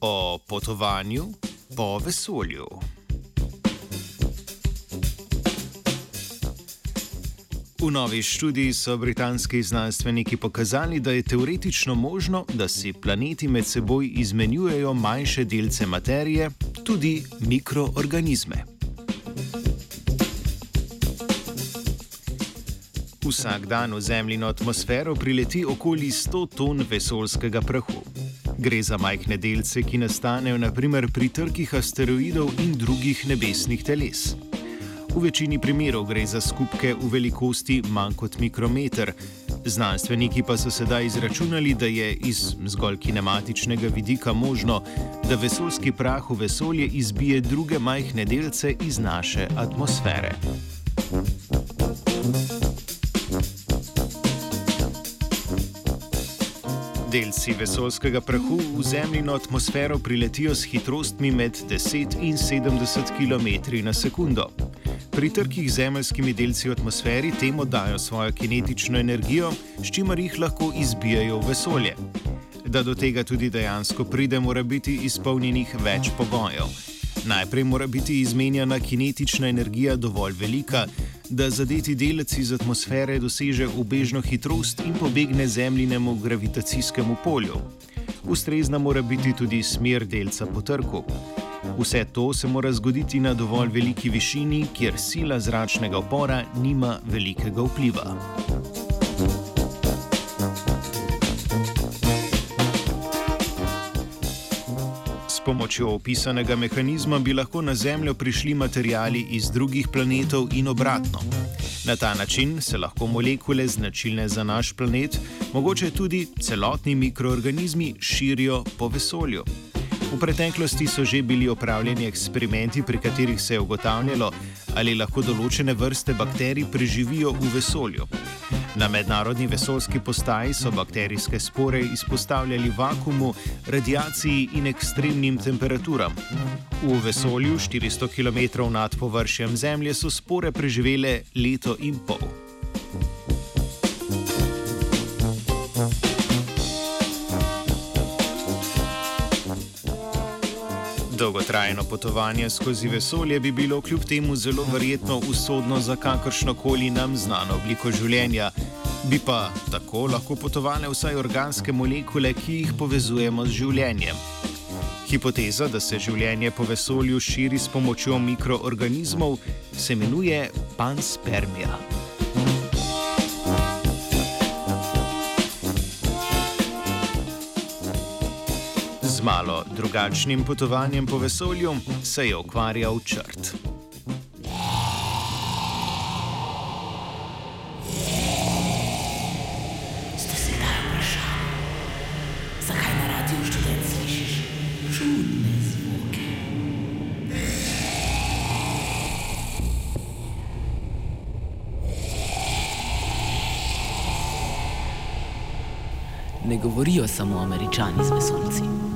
o potovanju po vesolju. V novi študiji so britanski znanstveniki pokazali, da je teoretično možno, da si planeti med seboj izmenjujejo manjše delce materije, tudi mikroorganizme. Vsak dan v Zemljino atmosfero prileti okoli 100 ton vesoljskega prahu. Gre za majhne delce, ki nastanejo naprimer pri trkih asteroidov in drugih nebesnih teles. V večini primerov gre za skupke v velikosti manj kot mikrometer. Znanstveniki pa so sedaj izračunali, da je iz zgolj kinematičnega vidika možno, da vesoljski prah v vesolje izbije druge majhne delce iz naše atmosfere. Delci vesoljskega prahu v zemljino atmosfero priletijo s hitrostmi med 10 in 70 km/s. Pri trkih z zemeljskimi delci v atmosferi temu dajo svojo kinetično energijo, s čimer jih lahko izbijajo v vesolje. Da do tega tudi dejansko pride, mora biti izpolnjenih več pogojev. Najprej mora biti izmenjana kinetična energija dovolj velika, da zadeti delec iz atmosfere doseže ubežno hitrost in pobegne zemljinemu gravitacijskemu polju. Ustrezna mora biti tudi smer delca po trku. Vse to se mora zgoditi na dovolj veliki višini, kjer sila zračnega opora nima velikega vpliva. S pomočjo opisanega mehanizma bi lahko na Zemljo prišli materijali iz drugih planetov in obratno. Na ta način se lahko molekule značilne za naš planet, mogoče tudi celotni mikroorganizmi, širijo po vesolju. V preteklosti so že bili opravljeni eksperimenti, pri katerih se je ugotavljalo, ali lahko določene vrste bakterij preživijo v vesolju. Na mednarodni vesoljski postaji so bakterijske spore izpostavljali vakumu, radiaciji in ekstremnim temperaturam. V vesolju 400 km nad površjem Zemlje so spore preživele leto in pol. Dolgotrajno potovanje skozi vesolje bi bilo kljub temu zelo verjetno usodno za kakršno koli nam znano obliko življenja, bi pa tako lahko potovale vsaj organske molekule, ki jih povezujemo z življenjem. Hipoteza, da se življenje po vesolju širi s pomočjo mikroorganizmov, se imenuje panspermija. Malo drugačnim potovanjem po vesolju se je ukvarjal črt. Ne govorijo samo američani z vesolci.